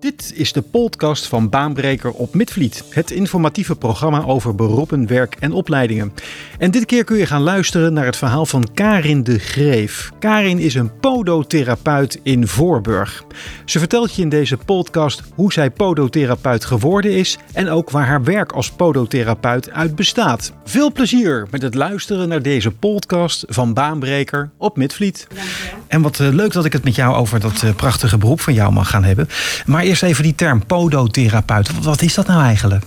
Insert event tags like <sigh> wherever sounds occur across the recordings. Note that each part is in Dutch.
Dit is de podcast van Baanbreker op Midvliet, het informatieve programma over beroepen, werk en opleidingen. En dit keer kun je gaan luisteren naar het verhaal van Karin de Greef. Karin is een podotherapeut in Voorburg. Ze vertelt je in deze podcast hoe zij podotherapeut geworden is en ook waar haar werk als podotherapeut uit bestaat. Veel plezier met het luisteren naar deze podcast van Baanbreker op Midvliet. En wat eh, leuk dat ik het met jou over dat eh, prachtige beroep van jou mag gaan hebben. Maar eerst even die term podotherapeut. Wat, is dat nou eigenlijk?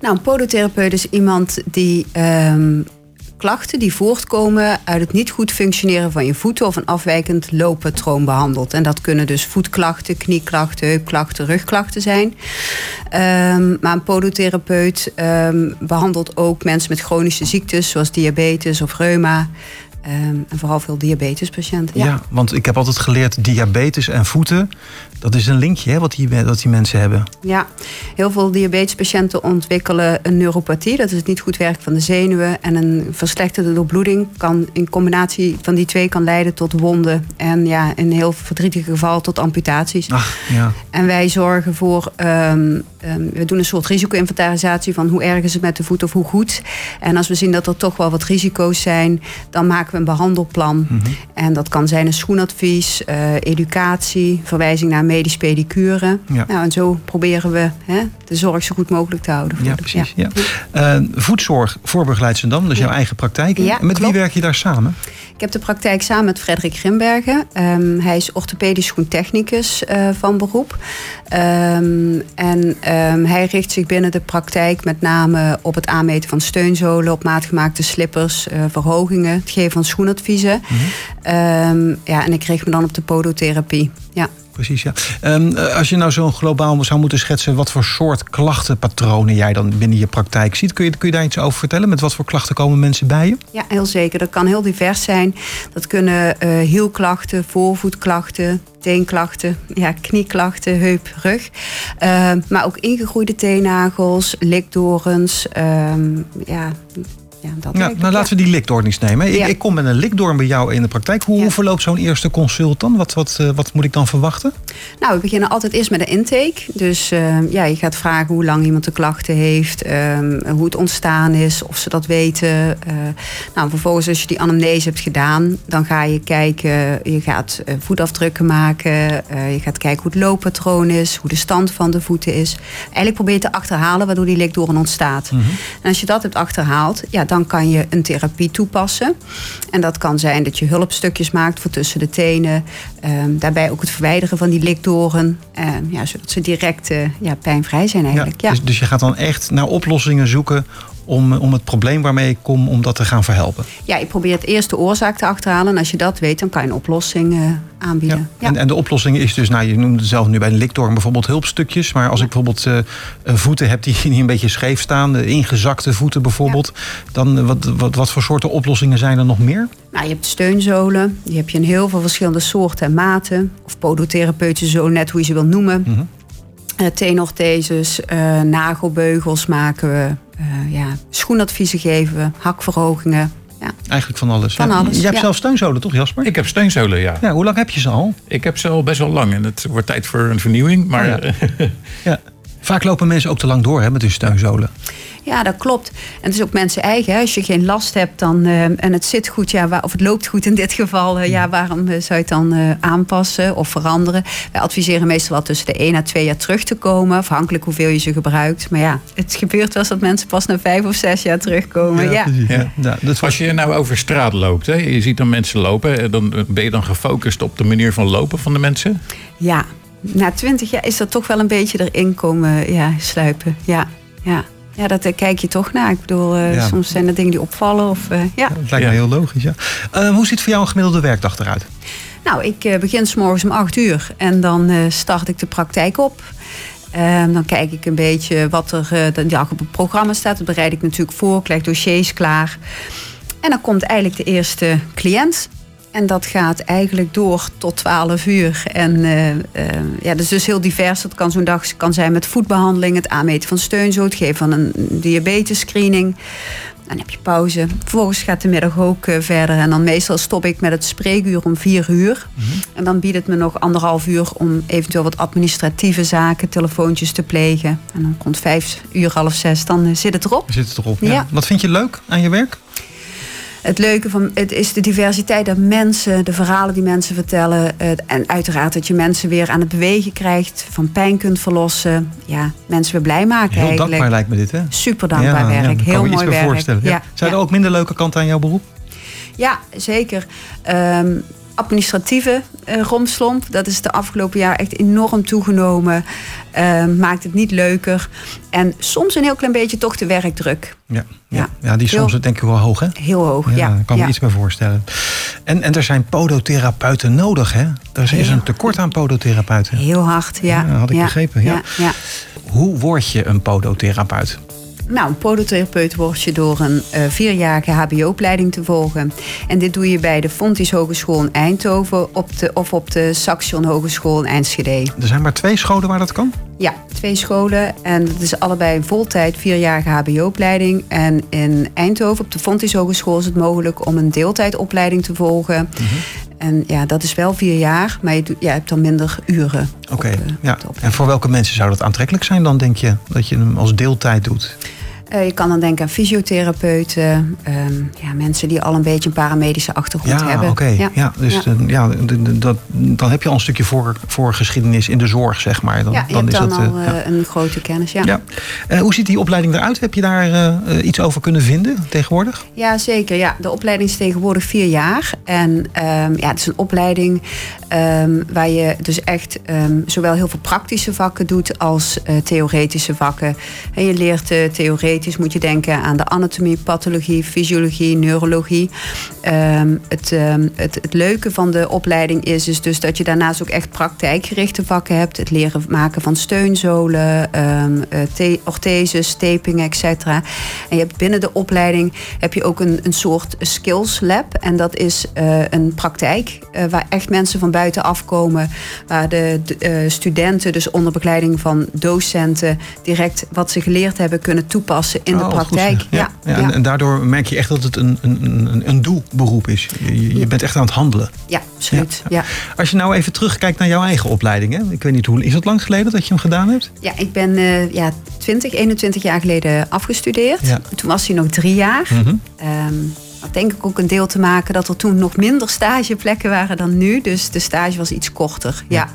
Nou, een podotherapeut is iemand die ehm, klachten die voortkomen uit het niet goed functioneren van je voeten of een afwijkend looppatroon behandelt. En dat kunnen dus voetklachten, knieklachten, heupklachten, rugklachten zijn. Ehm, maar een podotherapeut ehm, behandelt ook mensen met chronische ziektes zoals diabetes of reuma. Ehm, en vooral veel diabetespatiënten. Ja. Ja. want ik heb altijd geleerd diabetes en voeten. Dat is een linkje hè, wat, die, wat die mensen hebben. ja, heel veel diabetespatiënten ontwikkelen een neuropathie. Dat is het niet goed werken van de zenuwen. En een verslechterde doorbloeding kan in combinatie van die twee kan leiden tot wonden. En ja, in heel verdrietig geval tot amputaties. Ach, ja. En wij zorgen voor, ehm, ehm, we doen een soort risico-inventarisatie van hoe erg is het met de voet of hoe goed. En als we zien dat er toch wel wat risico's zijn, dan maken we een behandelplan. Mhm. En dat kan zijn een schoenadvies, eh, educatie, verwijzing naar medisch pedicure. Ja. Nou, en zo proberen we hè, de zorg zo goed mogelijk te houden. Ja, precies. Ja. Voedzorg, Voorburg Leidschendam, dat is jouw Ja. eigen praktijk. Ja, En met wie werk je daar samen? Ik heb de praktijk samen met Frederik Grimbergen. Ehm, hij is orthopedisch schoentechnicus eh, van beroep. Ehm, en ehm, hij richt zich binnen de praktijk met name op het aanmeten van steunzolen, op maatgemaakte slippers, verhogingen, het geven van schoenadviezen. Ehm, ja, en ik richt me dan op de podotherapie. Ja. Precies, ja. Ehm, eh, als je nou zo globaal zou moeten schetsen... wat voor soort klachtenpatronen jij dan binnen je praktijk ziet... kun je, kun je daar iets over vertellen? Met wat voor klachten komen mensen bij je? Ja, heel zeker. Dat kan heel divers zijn. Dat kunnen eh hielklachten, voorvoetklachten, teenklachten, ja, knieklachten, heup, rug. Eh, maar ook ingegroeide teennagels, likdorens. ehm, ja, ja, dat Ja, eigenlijk, nou, laten we die likdoorns nemen. Ik, Ja. ik kom met een likdoorn bij jou in de praktijk. Hoe, Ja. verloopt zo'n eerste consult dan? Wat, wat, eh, wat moet ik dan verwachten? Nou, we beginnen altijd eerst met een intake. Dus eh, ja, je gaat vragen hoe lang iemand de klachten heeft, ehm, hoe het ontstaan is, of ze dat weten. Eh, nou, vervolgens als je die anamnese hebt gedaan, dan ga je kijken, je gaat eh, voetafdrukken maken, je gaat kijken hoe het looppatroon is, hoe de stand van de voeten is. Eigenlijk probeer je te achterhalen waardoor die likdoorn ontstaat. En als je dat hebt achterhaald, ja, dan kan je een therapie toepassen. En dat kan zijn dat je hulpstukjes maakt voor tussen de tenen. Ehm, daarbij ook het verwijderen van die likdoren. ehm, ja, zodat ze direct eh, ja, pijnvrij zijn eigenlijk. Ja, Dus, dus je gaat dan echt naar oplossingen zoeken... Om, om het probleem waarmee ik kom, om dat te gaan verhelpen. ja, je probeert eerst de oorzaak te achterhalen. En als je dat weet, dan kan je een oplossing eh, aanbieden. Ja. En, en de oplossing is dus, nou, je noemde zelf nu bij de likdoorn bijvoorbeeld hulpstukjes. Maar als ik bijvoorbeeld eh, eh, voeten heb die, <laughs> die een beetje scheef staan, eh, ingezakte voeten bijvoorbeeld, dan wat, wat, wat voor soorten oplossingen zijn er nog meer? Nou, je hebt steunzolen. Die heb je in heel veel verschillende soorten en maten. Of podotherapeutische zolen, net hoe je ze wil noemen. Mhm. Tenortheses, eh, nagelbeugels maken we. eh, ja, schoenadviezen geven we, hakverhogingen. Ja. Eigenlijk van alles. Van Ja. alles, Jij hebt ja. zelf steunzolen, toch Jasper? Ik heb steunzolen, ja. Ja, hoe lang heb je ze al? Ik heb ze al best wel lang en het wordt tijd voor een vernieuwing. Maar Oh Ja. <laughs> Vaak lopen mensen ook te lang door hè, met hun steunzolen. Ja, dat klopt. En het is ook mensen eigen. Hè. Als je geen last hebt dan, eh, en het zit goed, ja, waar- of het loopt goed in dit geval, eh, ja, waarom eh, zou je het dan eh, aanpassen of veranderen? Wij adviseren meestal wel tussen de 1 à 2 jaar terug te komen, afhankelijk hoeveel je ze gebruikt. Maar ja, het gebeurt wel eens dat mensen pas na 5 of 6 jaar terugkomen. Ja. Ja. Ja, dat als je nou over straat loopt, hè, je ziet dan mensen lopen, dan ben je dan gefocust op de manier van lopen van de mensen? ja. na 20 jaar is dat toch wel een beetje erin komen ja, sluipen. Ja, ja. Ja, dat eh, kijk je toch naar. Ik bedoel, eh, Ja. soms zijn er dingen die opvallen. Of, eh, ja. Het lijkt Ja. me heel logisch, ja. Hoe ziet voor jou een gemiddelde werkdag eruit? Nou, ik eh, begin s morgens om 8 uur en dan eh, start ik de praktijk op. Ehm, dan kijk ik een beetje wat er eh, de dag op het programma staat. Dat bereid ik natuurlijk voor. Ik leg dossiers klaar. En dan komt eigenlijk de eerste cliënt. En dat gaat eigenlijk door tot 12 uur. En eh, eh, ja, dat is dus heel divers. Dat kan zo'n dag kan zijn met voetbehandeling, het aanmeten van steunzoot, het geven van een diabetesscreening. Dan heb je pauze. Vervolgens gaat de middag ook eh, verder. En dan meestal stop ik met het spreekuur om vier uur. Mhm. En dan biedt het me nog anderhalf uur om eventueel wat administratieve zaken, telefoontjes te plegen. En dan rond vijf uur, half zes, dan zit het erop. Zit het erop? Ja. Wat vind je leuk aan je werk? Het leuke van het is de diversiteit der mensen, de verhalen die mensen vertellen. en uiteraard dat je mensen weer aan het bewegen krijgt, van pijn kunt verlossen. Ja, mensen weer blij maken Heel eigenlijk. dankbaar lijkt me dit, hè? Super dankbaar ja, werk, heel mooi werk. voorstellen. Ja. Zijn er ook minder leuke kanten aan jouw beroep? Ja, zeker. Ehm, administratieve eh, romslomp, dat is de afgelopen jaar echt enorm toegenomen. Ehm, maakt het niet leuker. En soms een heel klein beetje toch de werkdruk. Ja, ja. Ja. ja die is soms denk ik wel hoog, hè? Heel hoog, ja. daar kan me ja. iets bij voorstellen. En, en er zijn podotherapeuten nodig, hè? Er is een tekort aan podotherapeuten. Heel hard, ja. Ja, had ik begrepen, ja. ja, ja. Hoe word je een podotherapeut? Nou, een podotherapeut word je door een eh, vierjarige HBO-opleiding te volgen. En dit doe je bij de Fontys Hogeschool in Eindhoven op de, of op de Saxion Hogeschool in Enschede. Er zijn maar twee scholen waar dat kan. Ja, twee scholen. En het is allebei een voltijd vierjarige HBO-opleiding. En in Eindhoven op de Fontys Hogeschool is het mogelijk om een deeltijdopleiding te volgen. Mhm. En ja, dat is wel vier jaar, maar je, ja, hebt dan minder uren. Oké, eh, ja. En voor welke mensen zou dat aantrekkelijk zijn dan, denk je? Dat je hem als deeltijd doet? Eh, je kan dan denken aan fysiotherapeuten, ehm, ja, mensen die al een beetje een paramedische achtergrond Ja, hebben. oké. Ja. dus ja. dan- ja, d- dat, dan heb je al een stukje voor, voorgeschiedenis in de zorg, zeg maar. Dan, Ja, je dan hebt is dan dat, al eh, eh, ja. een grote kennis. Ja. Ja. Hoe ziet die opleiding eruit? Heb je daar iets over kunnen vinden tegenwoordig? Ja, zeker. Ja. De opleiding is tegenwoordig vier jaar. En ehm, ja, het is een opleiding ehm, waar je dus echt zowel heel veel praktische vakken doet als theoretische vakken. En je leert eh, moet je denken aan de anatomie, pathologie, fysiologie, neurologie. Ehm, het, ehm, het, het leuke van de opleiding is, is dus dat je daarnaast ook echt praktijkgerichte vakken hebt. Het leren maken van steunzolen, eh, the- ortheses, taping, etc. En je hebt binnen de opleiding heb je ook een, een soort skills lab. En dat is eh, een praktijk eh, waar echt mensen van buiten afkomen. Waar de, de, studenten, dus onder begeleiding van docenten, direct wat ze geleerd hebben kunnen toepassen in de Oh, praktijk. Ja. Ja, En, en daardoor merk je echt dat het een, een, een, een doelberoep is. Je, je bent echt aan het handelen. ja, absoluut. Ja. Als je nou even terugkijkt naar jouw eigen opleiding. Hè? Ik weet niet hoe is het lang geleden dat je hem gedaan hebt? Ja, ik ben eh, ja, 20, 21 jaar geleden afgestudeerd. Toen was hij nog drie jaar. Mhm. Ehm, dat denk ik ook een deel te maken dat er toen nog minder stageplekken waren dan nu. Dus de stage was iets korter. Ja.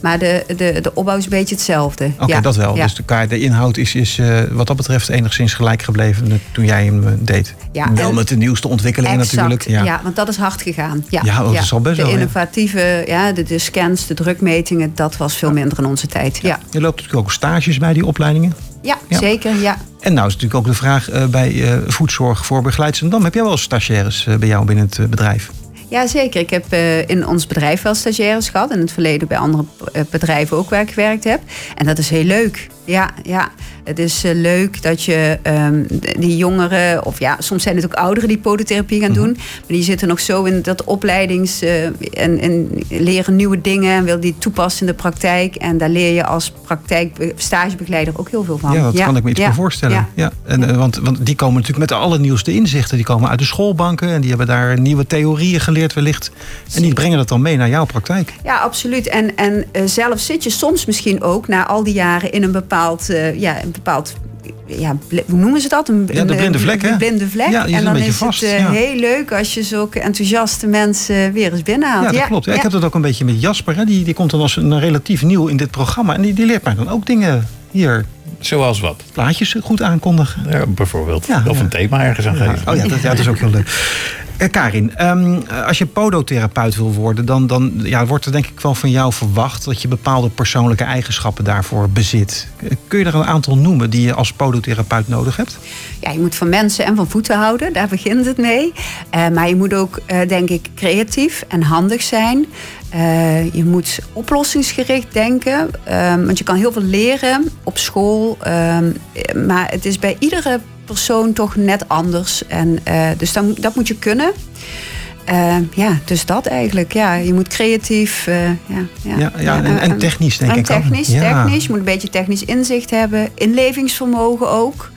Maar de, de, de opbouw is een beetje hetzelfde. Oké, ja. dat wel. Ja. Dus de, de inhoud is, is eh, wat dat betreft enigszins gelijk gebleven toen jij hem eh, deed. Ja, wel met de nieuwste ontwikkelingen Exact, natuurlijk. ja. want dat is hard gegaan. Ja, Ja, oh, dat is al best de wel, ja. innovatieve, ja, de, de scans, de drukmetingen, dat was veel minder in onze tijd. Ja, Je loopt natuurlijk ook stages bij die opleidingen. Ja, Ja. zeker. Ja. En nou is natuurlijk ook de vraag eh, bij eh, voedzorg voor Zandam. Heb jij wel stagiaires eh, bij jou binnen het bedrijf? Ja, zeker. Ik heb in ons bedrijf wel stagiaires gehad. In het verleden bij andere bedrijven ook waar ik gewerkt heb. En dat is heel leuk. Ja, ja. Het is eh, leuk dat je ehm, die jongeren, of ja, soms zijn het ook ouderen die podotherapie gaan doen. Maar die zitten nog zo in dat opleidings- eh, en, en leren nieuwe dingen en wil die toepassen in de praktijk. En daar leer je als praktijk stagebegeleider ook heel veel van. Ja, dat kan ik me iets ja, voorstellen. Ja. ja. En, eh, want, want die komen natuurlijk met de allernieuwste inzichten. Die komen uit de schoolbanken en die hebben daar nieuwe theorieën geleerd wellicht. En die brengen dat dan mee naar jouw praktijk. Ja, absoluut. En, en zelf zit je soms misschien ook na al die jaren in een bepaald, eh, ja, een bepaald ja, hoe noemen ze dat? Een, Ja, de blinde vlek, hè? Een blinde vlek. Ja, en dan is vast, het eh, ja. heel leuk als je zulke enthousiaste mensen weer eens binnenhaalt. Ja, dat klopt. Ja, Ik heb dat ook een beetje met Jasper. Hè. Die, die komt dan als een relatief nieuw in dit programma. En die, die leert mij dan ook dingen hier. Zoals wat? Plaatjes goed aankondigen. Ja, bijvoorbeeld. Ja, of ja. een thema ergens aan Ja, geven. oh ja, dat, ja, dat is ook heel leuk. Eh, Karin, ehm, als je podotherapeut wil worden, dan, dan ja, wordt er denk ik wel van jou verwacht dat je bepaalde persoonlijke eigenschappen daarvoor bezit. Eh, Kun je er een aantal noemen die je als podotherapeut nodig hebt? Ja, je moet van mensen en van voeten houden. Daar begint het mee. Eh, maar je moet ook, eh, denk ik, creatief en handig zijn. Eh, je moet oplossingsgericht denken. Ehm, want je kan heel veel leren op school. ehm, maar het is bij iedere persoon toch net anders. En, eh, dus dan, dat moet je kunnen. Eh, ja, dus dat eigenlijk. Ja, je moet creatief. eh, ja, ja, Ja, ja, en, en technisch denk en ik ook. technisch, Ja. technisch. Je moet een beetje technisch inzicht hebben. Inlevingsvermogen ook.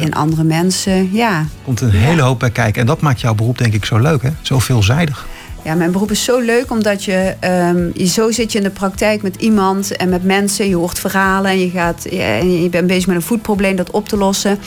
in andere mensen. Ja. Komt een hele hoop bij kijken. En dat maakt jouw beroep denk ik zo leuk, hè? Zo veelzijdig. Ja, mijn beroep is zo leuk omdat je, um, je zo zit je in de praktijk met iemand en met mensen. Je hoort verhalen en je, gaat, ja, je bent bezig met een voetprobleem dat op te lossen.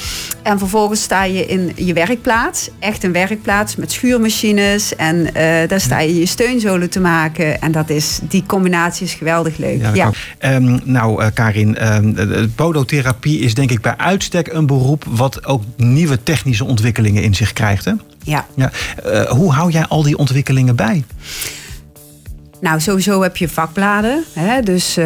En vervolgens sta je in je werkplaats, echt een werkplaats met schuurmachines. En uh, daar sta je je steunzolen te maken. En dat is, die combinatie is geweldig leuk. Ja, ja. Um, nou, uh, Karin, um, podotherapie is denk ik bij uitstek een beroep wat ook nieuwe technische ontwikkelingen in zich krijgt. Hè? Ja. ja. Uh, hoe hou jij al die ontwikkelingen bij? Nou, sowieso heb je vakbladen. Hè, dus uh,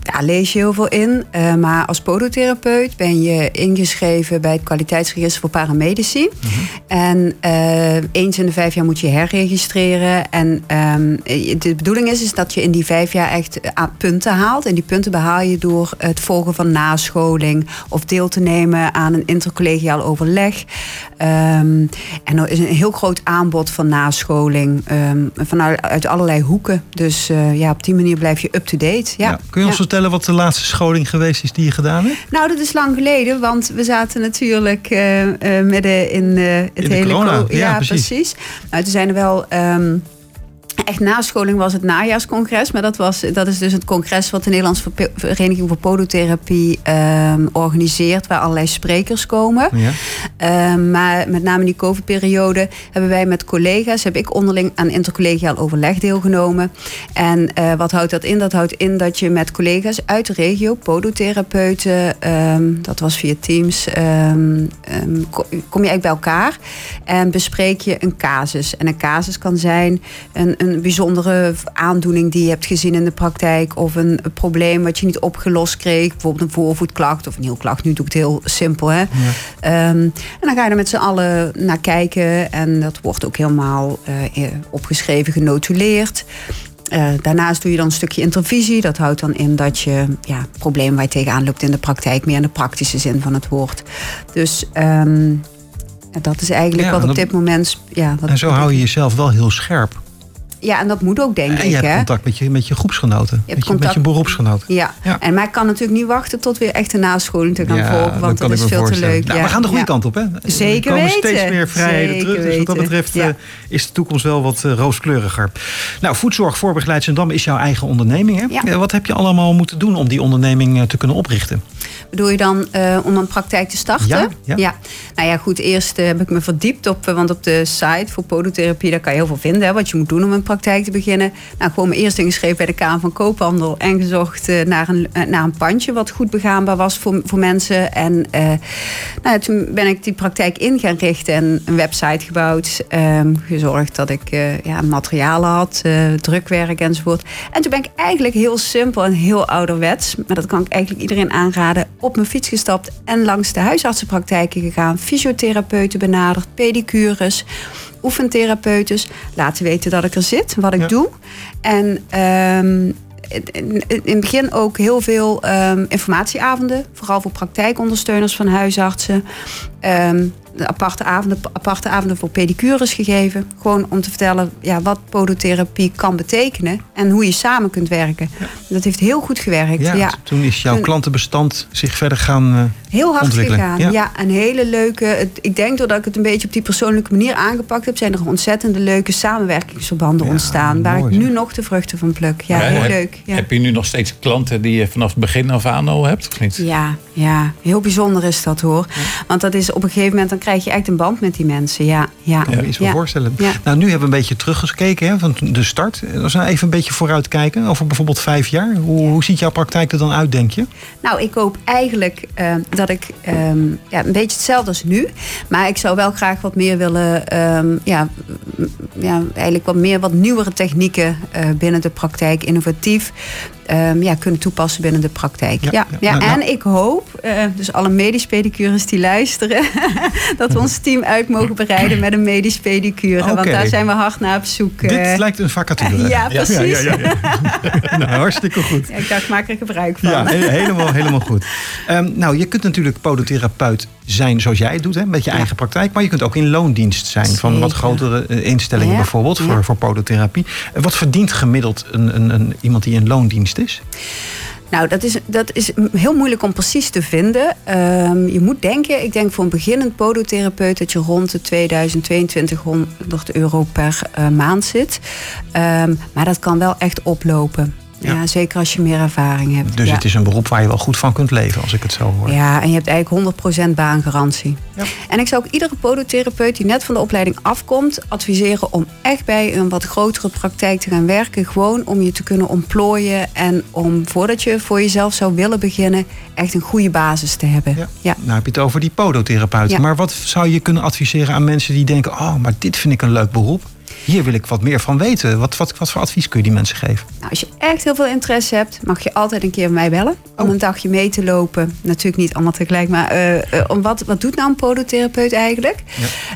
daar lees je heel veel in. Uh, maar als podotherapeut ben je ingeschreven bij het kwaliteitsregister voor paramedici. Mm -hmm. En uh, eens in de vijf jaar moet je herregistreren. En um, de bedoeling is, is dat je in die vijf jaar echt punten haalt. En die punten behaal je door het volgen van nascholing of deel te nemen aan een intercollegiaal overleg. Um, en er is een heel groot aanbod van nascholing um, vanuit uit allerlei hoeken. Dus uh, ja, op die manier blijf je up-to-date. Ja. ja. Kun je ons ja. vertellen wat de laatste scholing geweest is die je gedaan hebt? Nou, dat is lang geleden, want we zaten natuurlijk uh, uh, midden in het in hele... corona. Ja, ja, precies. precies. Nou, toen zijn er wel... Um, Echt nascholing was het najaarscongres. Maar dat, was, dat is dus het congres wat de Nederlandse Vereniging voor Podotherapie um, organiseert. Waar allerlei sprekers komen. Ja. Um, maar met name in die COVID-periode hebben wij met collega's... heb ik onderling aan intercollegiaal overleg deelgenomen. En uh, wat houdt dat in? Dat houdt in dat je met collega's uit de regio, podotherapeuten... Um, dat was via Teams, kom je eigenlijk bij elkaar. En bespreek je een casus. En een casus kan zijn... een, een bijzondere aandoening die je hebt gezien in de praktijk. Of een, een, probleem wat je niet opgelost kreeg. Bijvoorbeeld een voorvoetklacht of een hielklacht. Nu doe ik het heel simpel. Hè? Ja. Um, en dan ga je er met z'n allen naar kijken. En dat wordt ook helemaal uh, opgeschreven, genotuleerd. Uh, daarnaast doe je dan een stukje intervisie. Dat houdt dan in dat je ja, problemen waar je tegenaan loopt in de praktijk, meer in de praktische zin van het woord. Dus um, dat is eigenlijk ja, wat op dat, dit moment. Ja, en zo hou je jezelf wel heel scherp. Ja, en dat moet ook, denk en ik. je hebt hè? contact met je, met je groepsgenoten. Je met, je, met je beroepsgenoten. Ja. ja. En maar ik kan natuurlijk niet wachten tot weer echt een nascholing te gaan ja, volgen. Want dat, is veel voorstellen. te leuk. Nou, ja. we gaan de goede kant op, hè? Zeker er komen weten. steeds meer vrijheden Zeker terug. Dus wat dat betreft uh, is de toekomst wel wat uh, rooskleuriger. Nou, Voedzorg Voorbegeleid Zendam is jouw eigen onderneming, hè? Ja. Wat heb je allemaal moeten doen om die onderneming uh, te kunnen oprichten? Bedoel je dan om een praktijk te starten? Ja. Nou ja, goed. Eerst heb ik me verdiept op, want op de site voor podotherapie, daar kan je heel veel vinden. Hè, wat je moet doen om een praktijk te beginnen. Nou, gewoon me eerst ingeschreven bij de Kamer van Koophandel en gezocht uh, naar, een, naar een pandje wat goed begaanbaar was voor, voor mensen. En nou, toen ben ik die praktijk in gaan richten en een website gebouwd. Um, gezorgd dat ik ja, materialen had, drukwerk enzovoort. En toen ben ik eigenlijk heel simpel en heel ouderwets, maar dat kan ik eigenlijk iedereen aanraden, op mijn fiets gestapt en langs de huisartsenpraktijken gegaan. Fysiotherapeuten benaderd, pedicures, oefentherapeutes. Laten weten dat ik er zit, wat ik ja. doe. En um, in het begin ook heel veel um, informatieavonden. Vooral voor praktijkondersteuners van huisartsen. Um, aparte avonden, aparte avonden voor pedicures gegeven. Gewoon om te vertellen ja, wat podotherapie kan betekenen. En hoe je samen kunt werken. Ja. Dat heeft heel goed gewerkt. Ja, ja. Toen is jouw klantenbestand zich verder gaan uh, Heel hard ontwikkelen. gegaan. Ja. ja, een hele leuke... Het, ik denk doordat ik het een beetje op die persoonlijke manier aangepakt heb... zijn er ontzettende leuke samenwerkingsverbanden ontstaan. Waar mooi, ik nu nog de vruchten van pluk. Ja, heel heb, leuk. Heb je nu nog steeds klanten die je vanaf het begin af aan al hebt? Of niet? Ja, ja, heel bijzonder is dat hoor. Want dat is op een gegeven moment... dan krijg je echt een band met die mensen. Ja, ja. kan me iets ja. voorstellen. Ja. Nou, nu hebben we een beetje teruggekeken hè, van de start. Als we even een beetje vooruitkijken over bijvoorbeeld vijf jaar. Hoe, ja. hoe ziet jouw praktijk er dan uit, denk je? Nou, ik hoop eigenlijk uh, dat ik um, ja, een beetje hetzelfde als nu. Maar ik zou wel graag wat meer willen... Um, ja, ja, eigenlijk wat meer wat nieuwere technieken uh, binnen de praktijk. Innovatief. Um, ja, kunnen toepassen binnen de praktijk. Ja, ja, ja. Nou, en nou. ik hoop, uh, dus alle medisch pedicures die luisteren, <laughs> dat we ons team uit mogen bereiden met een medisch pedicure. Okay. Want daar zijn we hard naar op zoek. Dit uh, lijkt een vacature. ja, precies. Ja, <laughs> nou, hartstikke goed. ik dacht, maak er gebruik van. Ja, helemaal, helemaal goed. Um, nou, je kunt natuurlijk podotherapeut zijn zoals jij het doet, hè, met je eigen praktijk. Maar je kunt ook in loondienst zijn Zeker. van wat grotere uh, instellingen bijvoorbeeld voor, voor podotherapie. wat verdient gemiddeld een, een, een, iemand die in loondienst is? Nou, dat is, dat is heel moeilijk om precies te vinden. Ehm, je moet denken, ik denk voor een beginnend podotherapeut... dat je rond de 2200 euro per uh, maand zit. Ehm, maar dat kan wel echt oplopen. Ja. zeker als je meer ervaring hebt. Dus het is een beroep waar je wel goed van kunt leven, als ik het zo hoor. Ja, en je hebt eigenlijk 100% baangarantie. Ja. En ik zou ook iedere podotherapeut die net van de opleiding afkomt, adviseren om echt bij een wat grotere praktijk te gaan werken. Gewoon om je te kunnen ontplooien en om voordat je voor jezelf zou willen beginnen, echt een goede basis te hebben. Ja. Nou heb je het over die podotherapeut. Maar wat zou je kunnen adviseren aan mensen die denken: oh, maar dit vind ik een leuk beroep? Hier wil ik wat meer van weten. Wat, wat, wat voor advies kun je die mensen geven? Nou, als je echt heel veel interesse hebt, mag je altijd een keer mij bellen. Om oh. een dagje mee te lopen. Natuurlijk niet allemaal tegelijk, maar uh, om wat, wat doet nou een podotherapeut eigenlijk?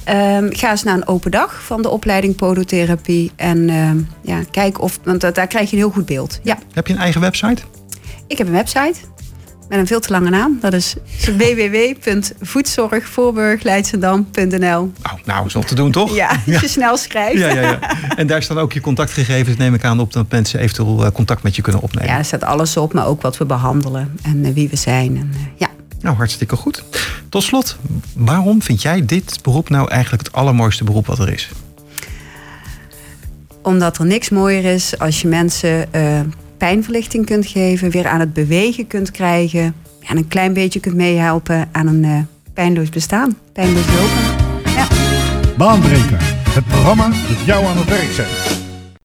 Ja. Um, ga eens naar een open dag van de opleiding podotherapie. En uh, ja, kijk of, want daar krijg je een heel goed beeld. Ja. Heb je een eigen website? Ik heb een website met een veel te lange naam. Dat is www.voedzorgvoorburgleidsendam.nl. Oh, nou, is nog te doen, toch? <laughs> Ja, als je snel schrijft. Ja, ja, ja. En daar staan ook je contactgegevens, neem ik aan, op dat mensen eventueel eh, contact met je kunnen opnemen. Ja, er staat alles op, maar ook wat we behandelen en eh, wie we zijn. En, uh, ja. Nou, hartstikke goed. Tot slot, waarom vind jij dit beroep nou eigenlijk het allermooiste beroep wat er is? Omdat er niks mooier is als je mensen pijnverlichting kunt geven, weer aan het bewegen kunt krijgen. En een klein beetje kunt meehelpen aan een uh, pijnloos bestaan. Pijnloos lopen. Ja. Baanbreker, het programma dat jou aan het werk zet.